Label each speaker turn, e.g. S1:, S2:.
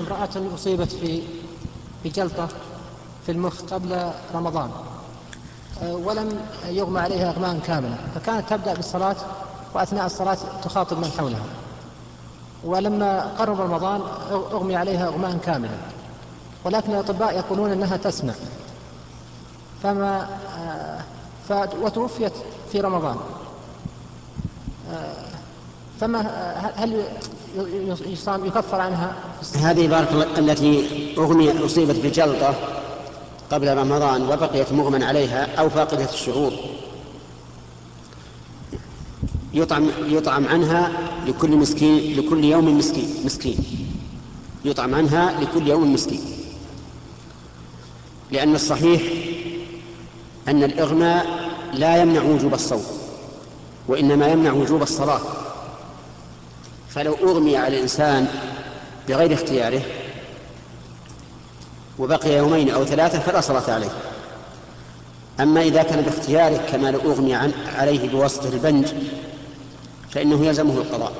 S1: امرأة أصيبت في بجلطة في المخ قبل رمضان. أه، ولم يغمى عليها إغماء كاملا فكانت تبدأ بالصلاة وأثناء الصلاة تخاطب من حولها. ولما قرب رمضان أغمي عليها إغماء كاملا. ولكن الأطباء يقولون أنها تسمع. فما أه، وتوفيت في رمضان. أه، فما هل يكفر عنها.
S2: هذه بارك التي أغمي أصيبت بجلطة قبل رمضان وبقيت مغمى عليها أو فاقدة الشعور. يطعم يطعم عنها لكل مسكين لكل يوم مسكين مسكين. يطعم عنها لكل يوم مسكين. لأن الصحيح أن الإغماء لا يمنع وجوب الصوم وإنما يمنع وجوب الصلاة. فلو أغمي على الإنسان بغير اختياره وبقي يومين أو ثلاثة فلا صلاة عليه. أما إذا كان باختياره كما لو أغمي عليه بواسطة البنج فإنه يلزمه القضاء.